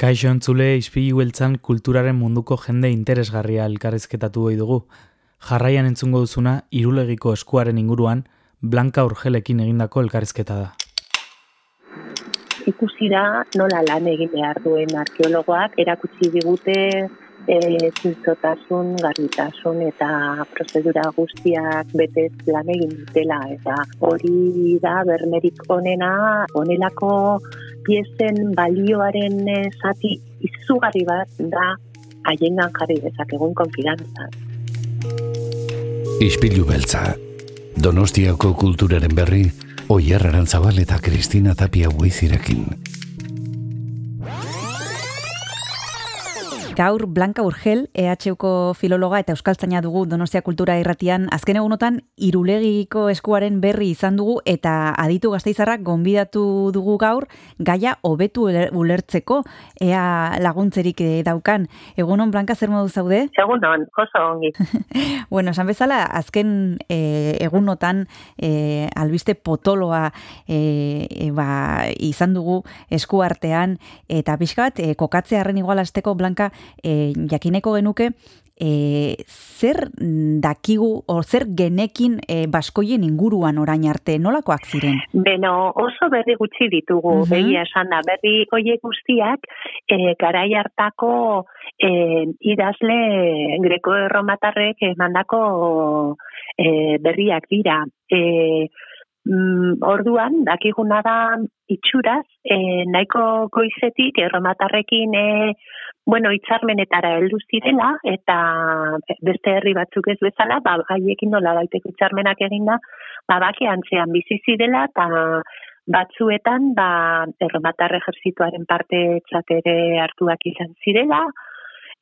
Kaixo entzule izpilu beltzan kulturaren munduko jende interesgarria elkarrezketatu goi dugu. Jarraian entzungo duzuna, irulegiko eskuaren inguruan, Blanka Urgelekin egindako elkarrezketa da. Ikusi da nola lan egin behar duen arkeologoak, erakutsi digute e, zintzotasun, garbitasun eta prozedura guztiak betez lan egin dutela. Eta hori da bermerik onena, onelako piezen balioaren e, zati izugarri bat da haiengan jarri dezakegun konfidantza. Ispilu beltza, Donostiako kulturaren berri, Oyer Arantzabal eta Kristina Tapia Buizirekin. Gaur Blanca Urgel, EHUko filologa eta euskaltzaina dugu Donostia Kultura Irratian, azken egunotan irulegiko eskuaren berri izan dugu eta aditu gazteizarrak gonbidatu dugu gaur gaia hobetu ulertzeko ea laguntzerik daukan. Egunon Blanca zer modu zaude? Egunon, oso ongi. bueno, esan bezala azken e, egunotan e, albiste potoloa e, ba, izan dugu eskuartean eta pixka bat e, kokatzearen igualasteko Blanca e, jakineko genuke e, zer dakigu o zer genekin e, baskoien inguruan orain arte nolakoak ziren? Beno, oso berri gutxi ditugu, uh -huh. esan da, berri oie guztiak e, garai hartako e, idazle greko erromatarrek emandako e, berriak dira. E, mm, orduan, dakiguna da itxuraz, e, nahiko goizetik erromatarrekin e, bueno, itxarmenetara heldu zirela eta beste herri batzuk ez bezala, ba haiekin nola baiteko itxarmenak eginda, ba bake antzean bizi zirela eta batzuetan ba erromatar ejertzituaren parte txatere hartuak izan zirela,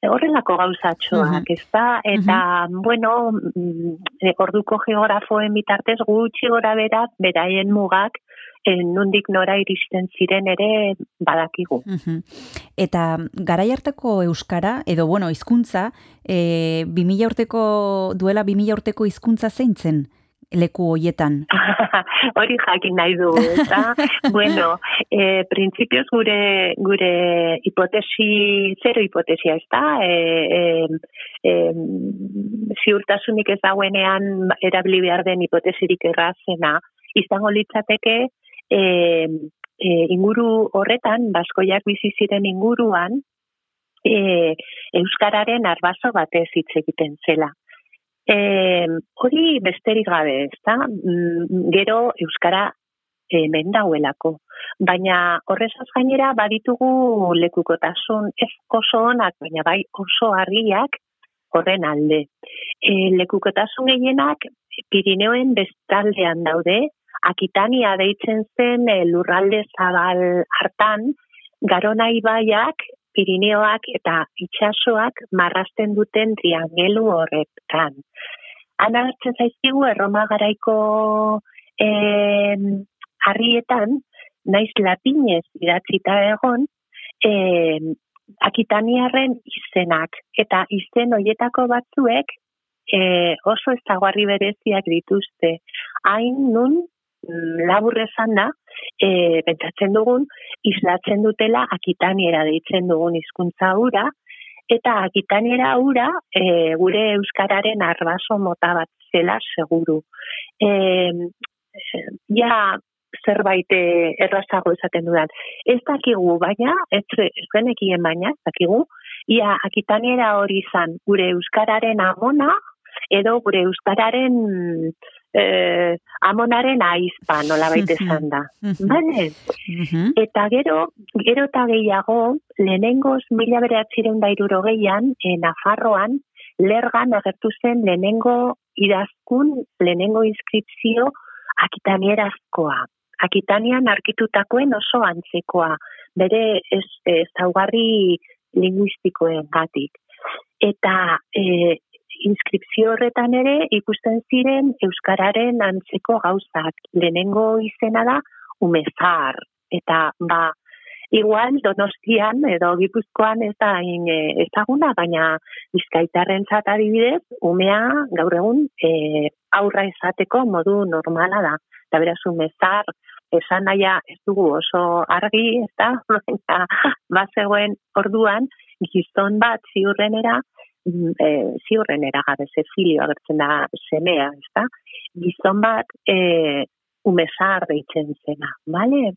horrelako gauzatxoak, ez da? Eta, bueno, mm, orduko geografoen bitartez gutxi gora berat, beraien mugak, en nundik nora iristen ziren ere badakigu. Eta garai hartako euskara edo bueno, hizkuntza, eh 2000 urteko duela 2000 urteko hizkuntza zeintzen leku hoietan? Hori jakin nahi du, eta, bueno, e, printzipioz gure, gure hipotesi, zero hipotesia, ez da, e, e, ziurtasunik ez dagoenean erabili behar den hipotesirik errazena, izango litzateke, e, e, inguru horretan, baskoiak bizi ziren inguruan, e, Euskararen arbazo batez hitz egiten zela. E, hori besterik gabe, ez da? Mm, gero Euskara hemen dauelako. Baina horrezaz gainera baditugu lekukotasun ez oso onak, baina bai oso argiak horren alde. E, lekukotasun gehienak Pirineoen bestaldean daude, Akitania deitzen zen e, lurralde zabal hartan, Garona ibaiak, Pirineoak eta itsasoak marrasten duten triangelu horretan. Ana hartzen zaizkigu erroma garaiko e, harrietan, naiz latinez idatzita egon, e, akitaniarren izenak eta izen hoietako batzuek e, oso ezaguarri bereziak dituzte. Hain nun labur esan da, e, pentsatzen dugun, islatzen dutela akitaniera deitzen dugun hizkuntza hura, eta akitaniera hura e, gure euskararen arbaso mota bat zela seguru. E, ja, zerbait errazago esaten dudan. Ez dakigu, baina, ez, ez genekien baina, ez dakigu, ia akitaniera hori izan gure euskararen amona, edo gure euskararen eh, amonaren aizpa nola baita esan da. Bale? Eta gero, gero eta gehiago, lehenengoz mila beratziren da iruro gehian, e, Nafarroan, lergan agertu zen lehenengo idazkun, lehenengo inskripzio akitanierazkoa. Akitanian arkitutakoen oso antzekoa, bere ez, ez zaugarri linguistikoen gatik. Eta e, inskripzio horretan ere ikusten ziren euskararen antzeko gauzak. Lehenengo izena da umezar eta ba igual Donostian edo Gipuzkoan ez da in, e, ezaguna baina Bizkaitarren zat adibidez umea gaur egun e, aurra izateko modu normala da. Eta beraz umezar esan naia ez dugu oso argi, ez da, bazegoen orduan, gizon bat ziurrenera, e, ziurrenera gabe ze filio agertzen da semea, ez da, gizon bat e, umezar deitzen zena, bale?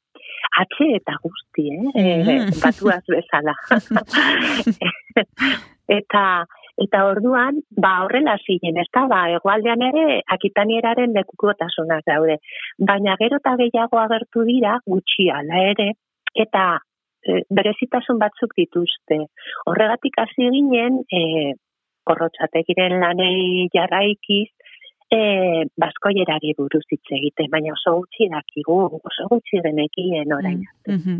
Atxe eta guzti, eh? Mm batuaz bezala. eta eta orduan, ba horrela ziren, ez da, ba, egualdean ere, akitanieraren lekukotasunak daude. Baina gero eta gehiago agertu dira, gutxiala ere, eta e, berezitasun batzuk dituzte. Horregatik hasi ginen, e, korrotxategiren lanei jarraikiz, e, baskoierari buruz hitz egite, baina oso gutxi dakigu, oso gutxi denekien orain. Mm -hmm.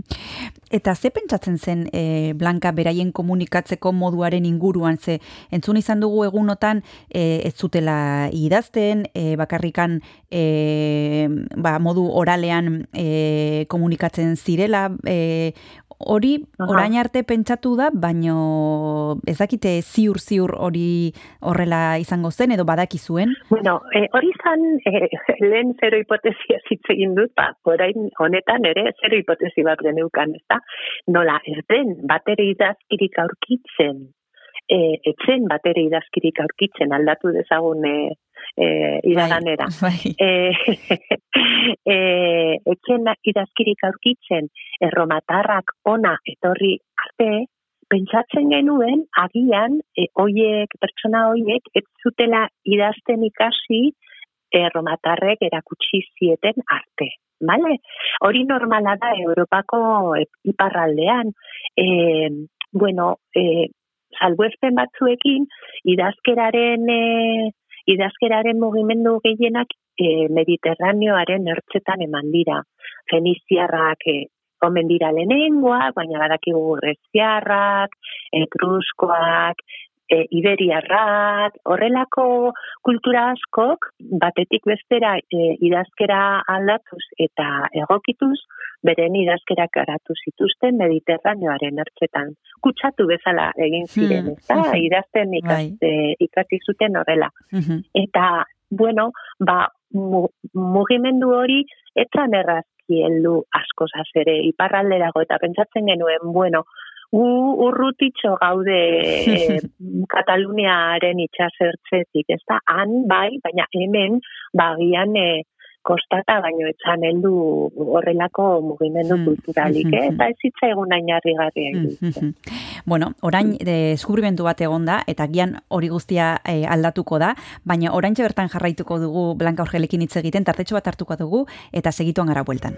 Eta ze pentsatzen zen e, Blanka beraien komunikatzeko moduaren inguruan, ze entzun izan dugu egunotan e, ez zutela idazten, e, bakarrikan e, ba, modu oralean e, komunikatzen zirela, e, hori orain arte pentsatu da, baino ezakite ziur ziur hori horrela izango zen edo badaki zuen? Bueno, e, hori izan e, lehen zero hipotesia zitze egin dut, ba, orain honetan ere zero hipotesi bat geneukan, ez da? Nola, ez den, batere idazkirik aurkitzen, e, etzen batere idazkirik aurkitzen aldatu dezagun e, eh iraganera. Bai. Eh eh etzen idazkirik aurkitzen erromatarrak ona etorri arte pentsatzen genuen agian e, hoiek pertsona hoiek ez zutela idazten ikasi erromatarrek erakutsi zieten arte. Vale? Hori normala da Europako iparraldean. Eh bueno, eh salbuespen batzuekin idazkeraren e, idazkeraren mugimendu gehienak e, mediterraneoaren ertzetan eman dira. Feniziarrak e, omen dira lehenengoa, baina badakigu greziarrak, etruskoak, e, iberiarrak, horrelako kultura askok, batetik bestera e, idazkera aldatuz eta egokituz, beren idazkerak garatu zituzten mediterraneoaren ertzetan. Kutsatu bezala egin hmm, ziren, hmm. ez da, idazten ikaste, ikasi zuten horrela. Hmm. Eta, bueno, ba, mugimendu hori, etzan errazki heldu asko zazere, iparralde dago, eta pentsatzen genuen, bueno, gu urrutitxo gaude e, Kataluniaren itxasertzetik, ez da, han bai, baina hemen, bagian, e, kostata baino etzan heldu horrelako mugimendu mm, kulturalik, mm, eh? eta ez hitza egun ainarri mm, Bueno, orain deskubrimentu bat egonda eta gian hori guztia eh, aldatuko da, baina orain bertan jarraituko dugu Blanka Orgelekin hitz egiten, tartetxo bat hartuko dugu, eta segituan gara bueltan.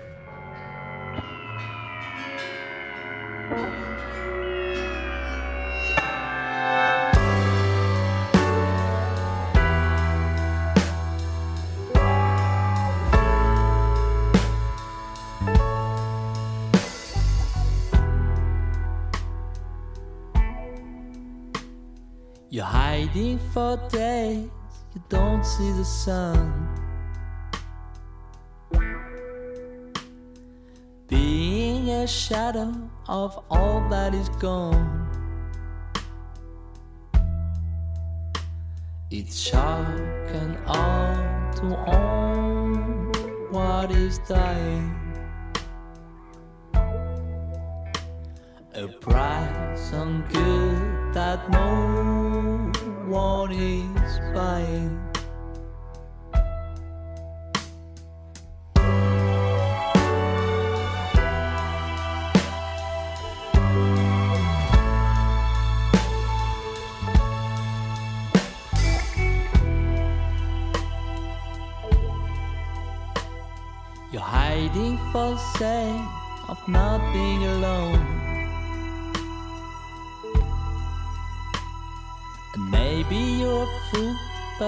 You're for days, you don't see the sun. Being a shadow of all that is gone. It's sharp and hard to own what is dying. A price on good that knows what is buying.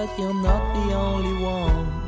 But you're not the only one.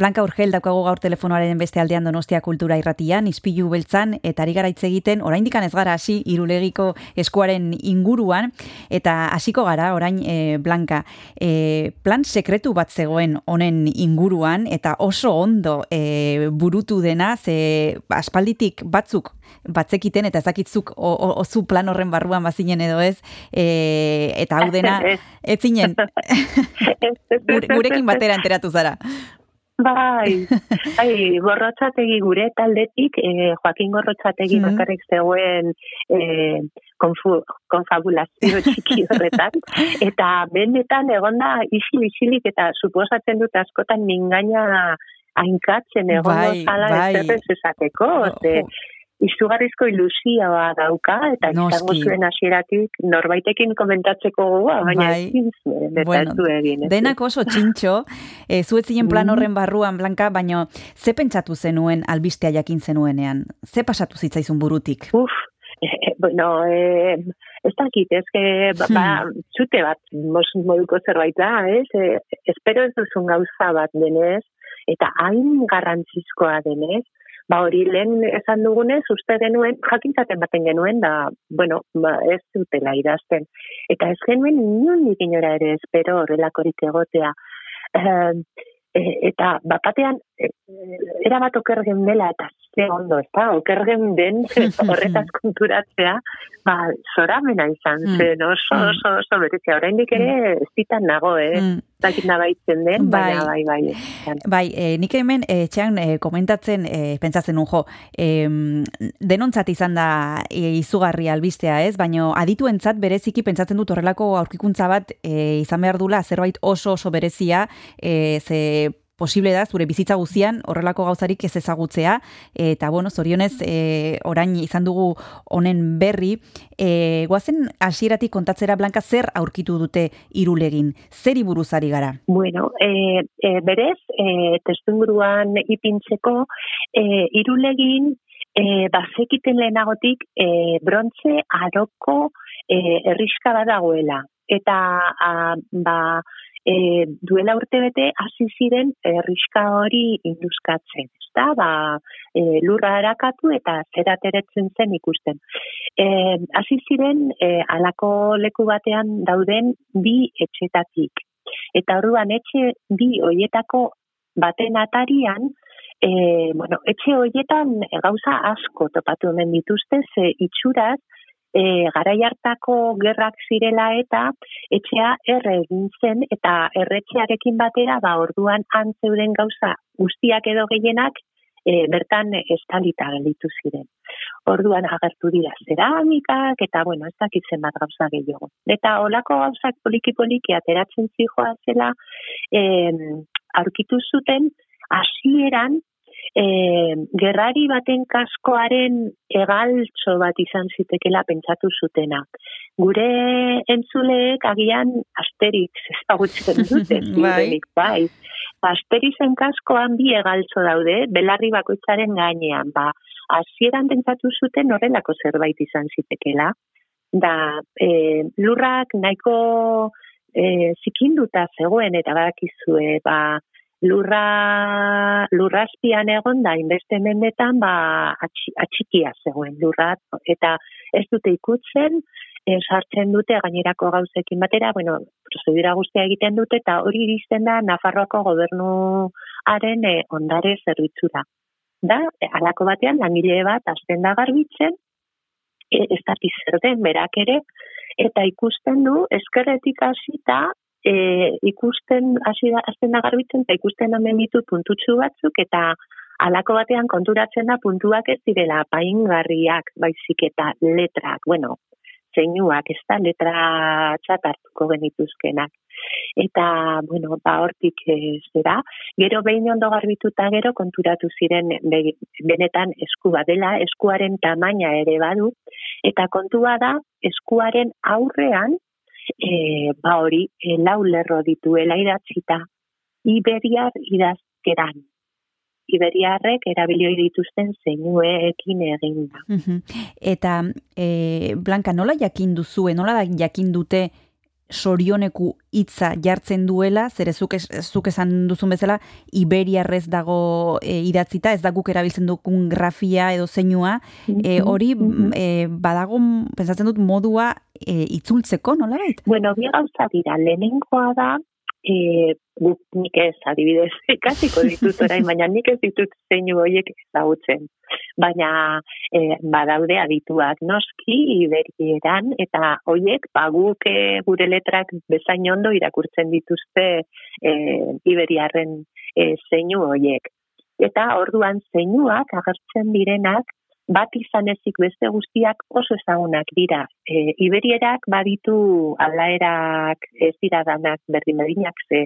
Blanka Urgel daukago gaur telefonoaren beste aldean Donostia Kultura Irratian, Ispilu Beltzan eta ari gara hitz egiten, oraindik ez gara hasi Irulegiko eskuaren inguruan eta hasiko gara orain e, Blanka, e, plan sekretu bat zegoen honen inguruan eta oso ondo e, burutu dena ze aspalditik batzuk batzekiten eta ezakitzuk ozu plan horren barruan bazinen edo ez e, eta hau dena ez. zinen. Gurekin batera enteratu zara Bai, bai, gorrotzategi gure taldetik, eh, Joaquin gorrotzategi mm bakarrik zegoen eh, konfu, konfabulazio txiki horretan, eta benetan egonda isili-isilik eta suposatzen dut askotan mingaina hainkatzen egon bai, zala bai. esateko, oh, izugarrizko ilusioa dauka, eta izango zuen hasieratik norbaitekin komentatzeko gogoa, baina bai. ezin zuen, bueno, egin. Denak oso txintxo, e, zuetzien plan mm. horren barruan, Blanka, baina ze pentsatu zenuen albistea jakin zenuenean? Ze pasatu zitzaizun burutik? Uf, e, bueno, e, ez dakit, ez que, ba, ba hmm. txute bat, mos, moduko zerbait da, ez? E, espero ez duzun gauza bat denez, eta hain garrantzizkoa denez, ba hori lehen esan dugunez, uste genuen, jakintzaten baten genuen, da, bueno, ba, ez dutela idazten. Eta ez genuen nion inora ere espero horrelakorik egotea. Uh, eta bapatean e, erabat okergen dela eta ze ondo, ez da, okergen den horretaz konturatzea, ba, zoramena izan mm. zen, oso, mm. oso, oso, berezia, oraindik ere mm. ez ditan nago, eh? Mm. Zakit nabaitzen den, bai, bai, bai. Bai, e, nik hemen, e, txan, e, komentatzen, e, pentsatzen un jo, e, denontzat izan da e, izugarri albistea, ez? Baina adituentzat bereziki pentsatzen dut horrelako aurkikuntza bat e, izan behar dula, zerbait oso oso berezia, e, ze posible da zure bizitza guzian horrelako gauzarik ez ezagutzea. Eta bueno zorionez e, orain izan dugu honen berri e, goazen hasieratik kontatzera blanka zer aurkitu dute irulegin? Zer buruzari gara? Bueno e, e, berez e, testuinguruan ipintzeko e, irulegin e, bazekiten lehenagotik e, brontze aroko e, erriska badagoela eta a, ba e, duela urte bete hasi ziren erriska hori induzkatzen, ezta? Ba, e, lurra erakatu eta zerateretzen zen ikusten. E, hasi ziren e, alako leku batean dauden bi etxetatik. Eta orduan etxe bi hoietako baten atarian, e, bueno, etxe hoietan gauza asko topatu hemen dituzte, ze itxuraz, e, garai hartako gerrak zirela eta etxea erre egin zen eta erretxearekin batera ba orduan antzeuden gauza guztiak edo gehienak e, bertan estalita gelditu ziren. Orduan agertu dira ceramikak eta bueno, ez dakitzen bat gauza gehiago. Eta olako gauzak poliki-poliki ateratzen zijoa zela e, aurkitu zuten hasieran e, gerrari baten kaskoaren egaltzo bat izan zitekela pentsatu zutena. Gure entzuleek agian asterik ezagutzen dute, bai. bai. Asterizen kaskoan bi egaltzo daude, belarri bakoitzaren gainean, ba, hasieran pentsatu zuten horrelako zerbait izan zitekela. Da, e, lurrak nahiko e, zikinduta zegoen eta badakizue, ba, lurra lurraspian egon da inbeste mendetan ba atxikia zegoen lurra. Eta ez dute ikutzen e, sartzen dute gainerako gauzekin batera bueno prozedura guztia egiten dute eta hori iristen da Nafarroako gobernuaren e, ondare zerbitzura. Da alako batean langile bat hasten da garbitzen e, ez da zer den berak ere eta ikusten du eskerretik hasita e, ikusten hasi da azten da garbitzen eta ikusten hemen ditu puntutxu batzuk eta alako batean konturatzen da puntuak ez direla paingarriak baizik eta letrak, bueno, zeinuak, ez da letra txatartuko genituzkenak. Eta, bueno, ba, hortik ez dira, gero behin ondo garbituta gero konturatu ziren benetan esku dela, eskuaren tamaina ere badu, eta kontua da eskuaren aurrean e, ba hori, e, lau lerro dituela idatzita, Iberiar idazkeran. Iberiarrek erabilioi dituzten zeinuekin egin da. Eta, e, Blanka, nola jakin duzue, nola jakin dute sorioneku hitza jartzen duela, zer zuk, zuk esan duzun bezala, Iberiarrez dago e, idatzita, ez da guk erabiltzen dukun grafia edo zeinua, e, hori e, badago, pensatzen dut, modua e, itzultzeko, nola bait? Bueno, bi gauza dira, lehenengoa da, e, guk nik ez, adibidez, ikasiko ditut orain, baina nik ez ditut zeinu horiek ezagutzen. Baina e, badaude adituak noski, iberieran, eta horiek, baguk e, gure letrak bezain ondo irakurtzen dituzte e, iberiarren e, zeinu horiek. Eta orduan zeinuak agertzen direnak bat izan ezik beste guztiak oso ezagunak dira. E, Iberierak baditu aldaerak ez dira danak berdin berdinak ze,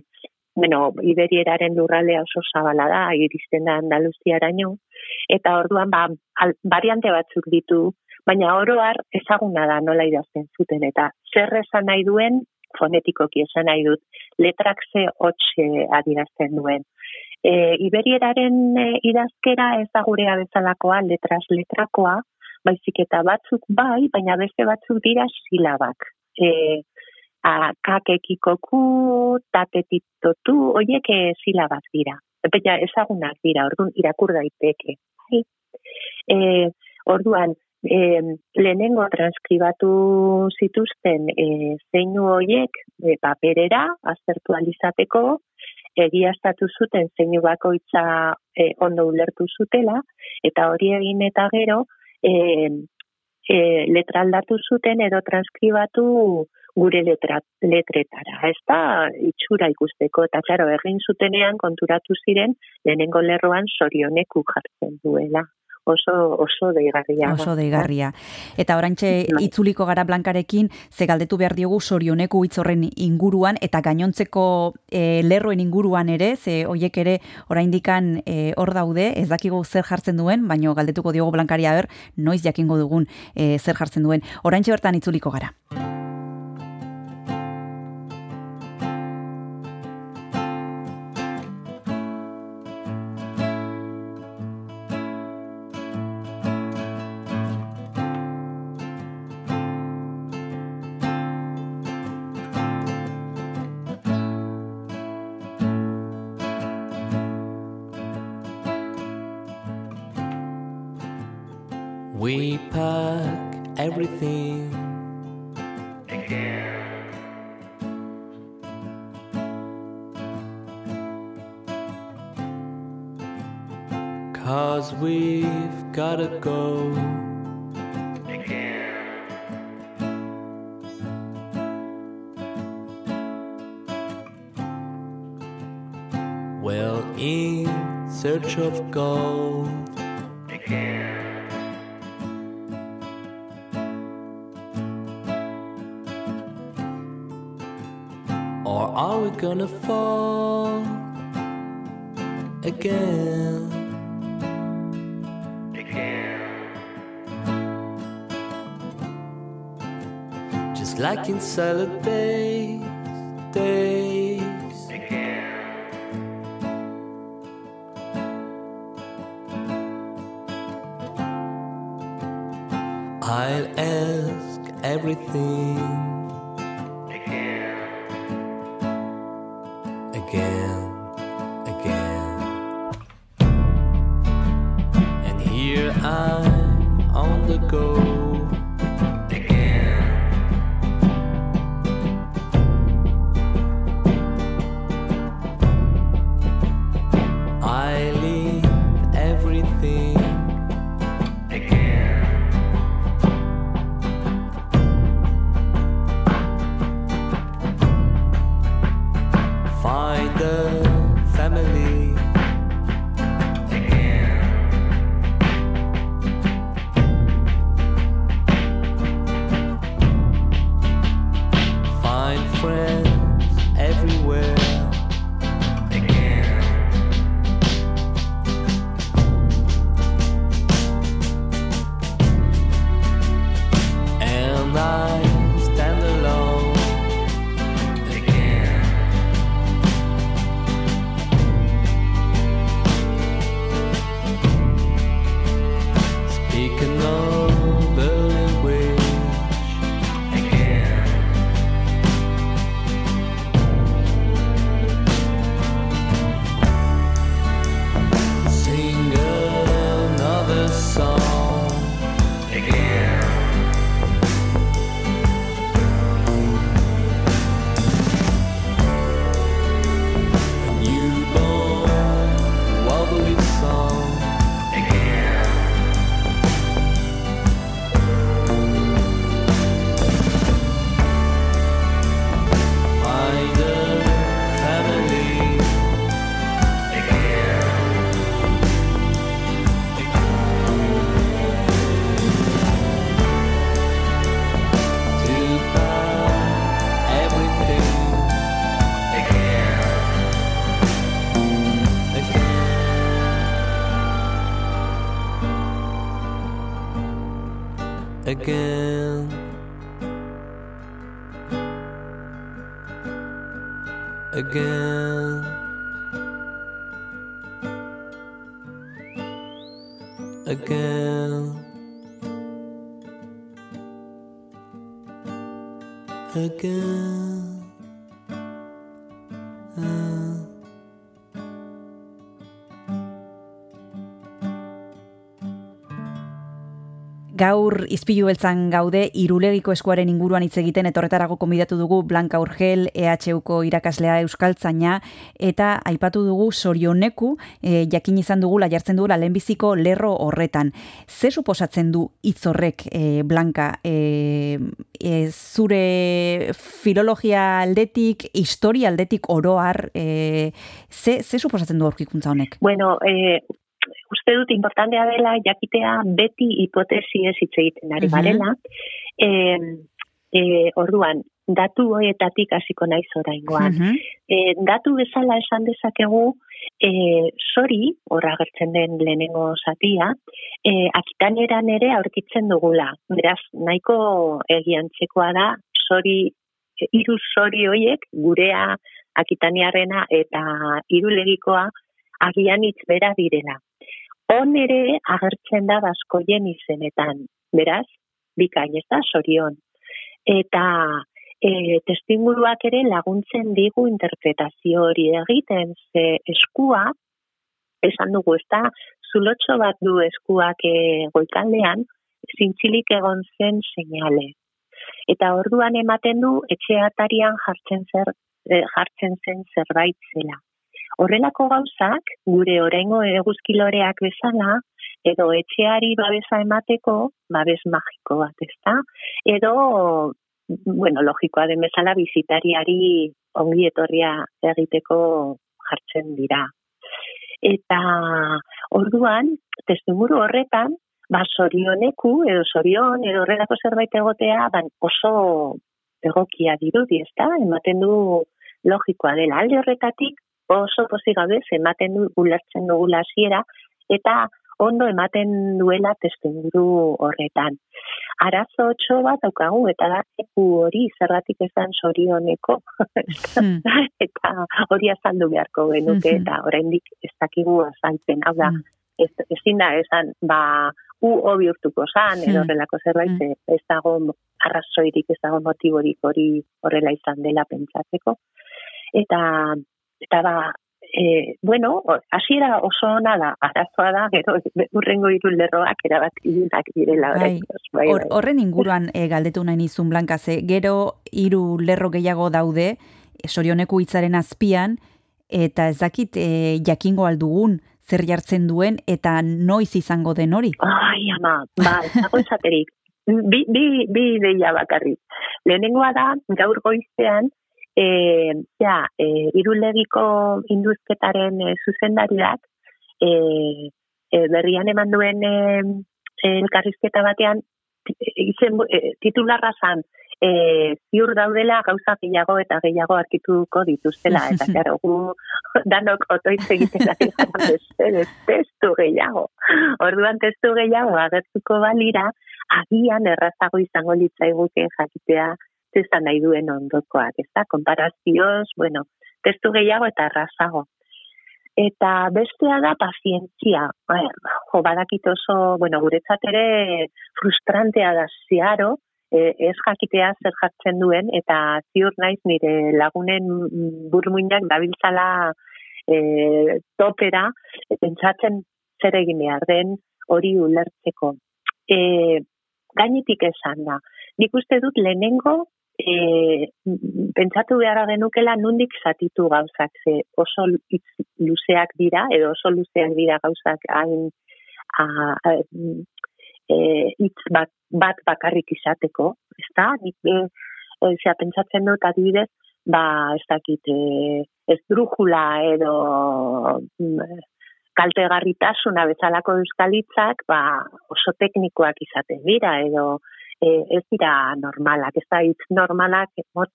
bueno, Iberieraren lurralea oso zabala da, iristen da Andaluziaraino, eta orduan ba, al, variante batzuk ditu, baina oroar ezaguna da nola idazten zuten, eta zer esan nahi duen, fonetikoki esan nahi dut, letrak ze hotxe adirazten duen e, iberieraren e, idazkera ez da gurea bezalakoa, letras letrakoa, baizik eta batzuk bai, baina beste batzuk dira silabak. E, a, kakekikoku, tapetitotu, oiek e, silabak dira. Baina ezagunak dira, orduan irakur daiteke. Bai? E, orduan, e, lehenengo transkribatu zituzten e, zeinu hoiek e, paperera, aztertu alizateko, egiaztatu zuten zeinu bakoitza e, ondo ulertu zutela, eta hori egin eta gero e, e, letra aldatu zuten edo transkribatu gure letra, letretara. Ez da itxura ikusteko, eta klaro, egin zutenean konturatu ziren lehenengo lerroan sorioneku jartzen duela oso oso deigarria. Oso deigarria. Eta orantxe bai. itzuliko gara blankarekin, ze galdetu behar diogu sorioneku hitzorren inguruan, eta gainontzeko e, lerroen inguruan ere, ze hoiek ere oraindikan e, hor daude, ez dakigu zer jartzen duen, baino galdetuko diogu blankaria ber, noiz jakingo dugun e, zer jartzen duen. Orantxe bertan itzuliko gara. We pack everything again. Cause we've gotta go again. Well, in search of gold. gonna fall again. again. Just like in salad days, days. Again. I'll ask everything. Gaur izpilu beltzan gaude irulegiko eskuaren inguruan hitz egiten etorretarago konbidatu dugu Blanca Urgel, EHUko irakaslea Euskaltzaina eta aipatu dugu sorioneku e, jakin izan dugula jartzen dugula lehenbiziko lerro horretan. Ze suposatzen du hitz horrek e, Blanca e, e, zure filologia aldetik, historia aldetik oroar e, ze, ze suposatzen du aurkikuntza honek? Bueno, eh, uste dut importantea dela jakitea beti hipotesi ez hitz egiten ari Mhm. garela. Eh, eh, orduan, datu hoietatik hasiko naiz oraingoan. Mhm. E, datu bezala esan dezakegu, e, sori, horra agertzen den lehenengo zatia, e, akitaneran ere aurkitzen dugula. Beraz, nahiko egiantzekoa da, sori, e, hiru sori hoiek, gurea, akitaniarrena eta irulegikoa, agian hitz bera direla. On ere agertzen da baskoien izenetan. Beraz, bikain ez da, sorion. Eta e, testinguruak ere laguntzen digu interpretazio hori egiten, ze eskua, esan dugu, ez da, zulotxo bat du eskuak e, goikaldean, zintzilik egon zen seinale. Eta orduan ematen du, etxe atarian jartzen, zer, e, jartzen zen zerbait zela. Horrelako gauzak, gure oraingo eguzkiloreak bezala, edo etxeari babesa emateko, babes magiko bat, ezta? Edo bueno, logikoa den bezala bizitariari ongi etorria egiteko jartzen dira. Eta orduan, testimuru horretan, ba, sorioneku, edo sorion, edo horrelako zerbait egotea, ban oso egokia dirudi, ezta? Ematen du logikoa dela. Alde horretatik, oso pozik gabe, ematen du ulertzen dugula hasiera eta ondo ematen duela testimuru horretan. Arazo otxo bat daukagu, eta da, hori zergatik esan sorioneko, Hmm. eta hori azaldu beharko genuke, Mhm. eta oraindik ez dakigu azaltzen. Hau da, Mm. ez, ezin da esan, ba, u hobi urtuko zan, edo Hmm. horrelako zerbait, Mm. ze ez dago arrazoirik, ez dago motiborik hori horrela izan dela pentsatzeko. Eta, eta ba, e, bueno, hasiera oso ona da, arazoa da, gero urrengo hiru lerroak erabat ilunak direla Bai, bai, bai. horren inguruan e, galdetu nahi nizun Blanka, ze gero hiru lerro gehiago daude, e, sorioneku hitzaren azpian, eta ez dakit e, jakingo aldugun zer jartzen duen, eta noiz izango den hori. Ai, ama, ba, dago esaterik. Bi, bi, bi ideia bakarrik. Lehenengoa da, gaur goizean, e, ja, e, irulegiko induzketaren e, zuzendariak, e, e, berrian eman duen e, elkarrizketa batean, izen, e, titularra zan, e, ziur daudela gauza gehiago eta gehiago arkituko dituztela, eta claro, gu danok otoitz egiten ari gara testu gehiago. Orduan testu gehiago agertuko balira, agian errazago izango litzaiguke jakitea zezan nahi duen ondokoak, ez da? Konparazioz, bueno, testu gehiago eta errazago. Eta bestea da pazientzia. Bai, Jo, badakit oso, bueno, guretzat ere frustrantea da ziaro, e, ez jakitea zer jartzen duen, eta ziur naiz nire lagunen burmuinak dabiltzala e, topera, e, pentsatzen zer egin behar den hori ulertzeko. E, gainetik esan da. Nik uste dut lehenengo e, pentsatu behar genukela nundik zatitu gauzak, ze oso luzeak dira, edo oso luzeak dira gauzak hain a, a, e, hitz bat, bat bakarrik izateko, ezta? Nik e, e, pentsatzen dut adibidez, ba, ez dakit, e, ez drujula edo mm, kaltegarritasuna bezalako euskalitzak ba, oso teknikoak izaten dira edo e, ez dira normalak, ez da hitz normalak mot,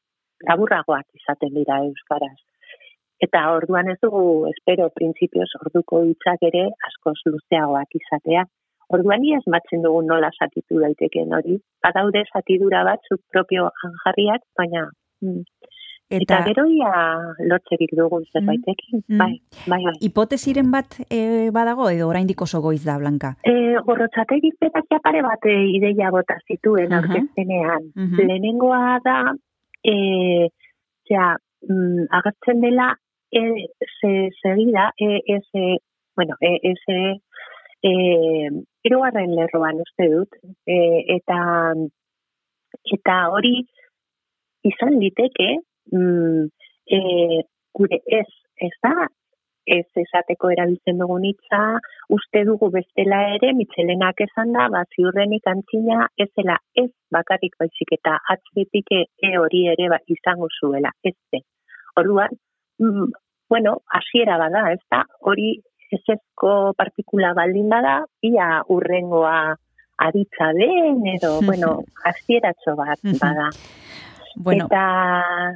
laburragoak izaten dira euskaraz. Eta orduan ez dugu, espero, printzipioz orduko hitzak ere askoz luzeagoak izatea. Orduan ni esmatzen dugu nola zatitu daiteken hori. Badaude zatidura batzuk propio jarriak, baina mm, Eta, gero ia lotzerik dugun zerbaitekin, mm, bai, bai, bai. Hipotesiren bat e, badago edo oraindik oso goiz da, Blanka? E, gorrotzategik betak japare bat e, ideia bota zituen uh -huh. Lehenengoa da, e, zera, mm, agertzen dela, e, se, segida, e, ese, bueno, e, ese, e, erogarren lerroan uste dut, e, eta, eta hori, izan liteke, mm, e, gure ez, ez da, ez esateko erabiltzen dugun hitza, uste dugu bestela ere, mitzelenak esan da, ba, ziurrenik antzina, ez dela ez bakarrik baizik eta atzitik e hori ere ba, izango zuela, ez de. Orduan, mm, bueno, hasiera bada, ez da, hori ez ezko partikula baldin bada, ia urrengoa aditza den, edo, bueno, hasieratxo bat bada. Bueno. Eta,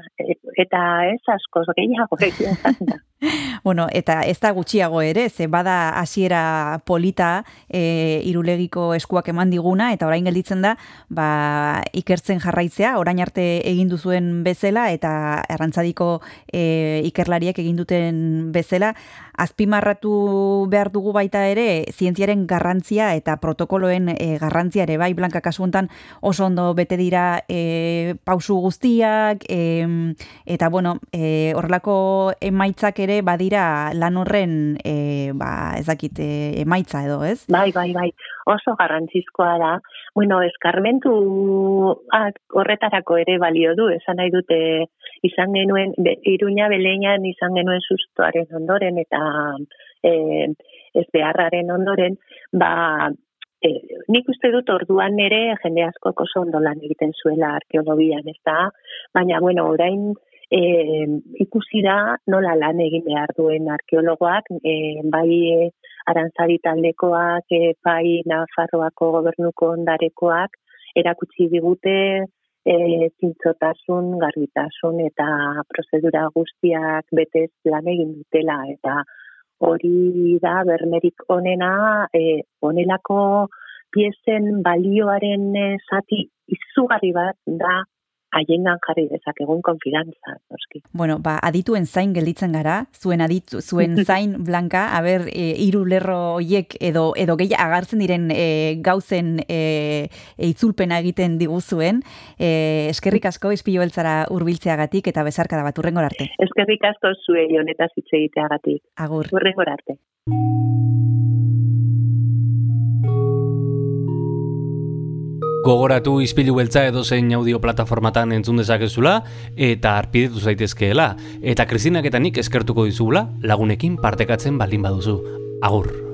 eta ez askoz gehiago da. bueno, eta ez da gutxiago ere, ze bada hasiera polita e, irulegiko eskuak eman diguna, eta orain gelditzen da, ba, ikertzen jarraitzea, orain arte egin duzuen bezala, eta errantzadiko e, ikerlariek egin duten bezala, azpimarratu behar dugu baita ere, zientziaren garrantzia eta protokoloen e, garrantzia ere, bai, Blanka kasuntan oso ondo bete dira e, pausu guztiak, e, eta bueno, e, horrelako emaitzak ere badira lan horren e, ba, ezakit e, emaitza edo, ez? Bai, bai, bai, oso garrantzizkoa da. Bueno, eskarmentu horretarako ere balio du, esan nahi dute izan genuen, iruña beleinan izan genuen sustoaren ondoren eta e, ez beharraren ondoren, ba, e, nik uste dut orduan ere jende asko oso ondo lan egiten zuela arkeologian, ez da? Baina, bueno, orain e, ikusi da nola lan egin behar duen arkeologoak, e, bai arantzari taldekoak, e, bai Nafarroako gobernuko ondarekoak, erakutsi digute e, zintzotasun, garbitasun eta prozedura guztiak betez lan egin dutela. Eta hori da bermerik onena e, onelako piezen balioaren e, zati izugarri bat da haiengan jarri dezakegun konfidantza, noski. Bueno, ba, adituen zain gelditzen gara, zuen aditu, zuen zain blanka, haber, e, iru lerro oiek edo, edo gehi agartzen diren e, gauzen e, e, itzulpena egiten diguzuen. E, eskerrik asko, izpilo beltzara urbiltzeagatik eta bezarka da bat, urrengor arte. Eskerrik asko zuen honetaz hitz egiteagatik. Agur. Urrengor arte. Gogoratu izpilu beltza edo zein audio plataformatan entzun dezakezula eta arpidetu zaitezkeela. Eta Kristinak eta nik eskertuko dizugula lagunekin partekatzen baldin baduzu. Agur!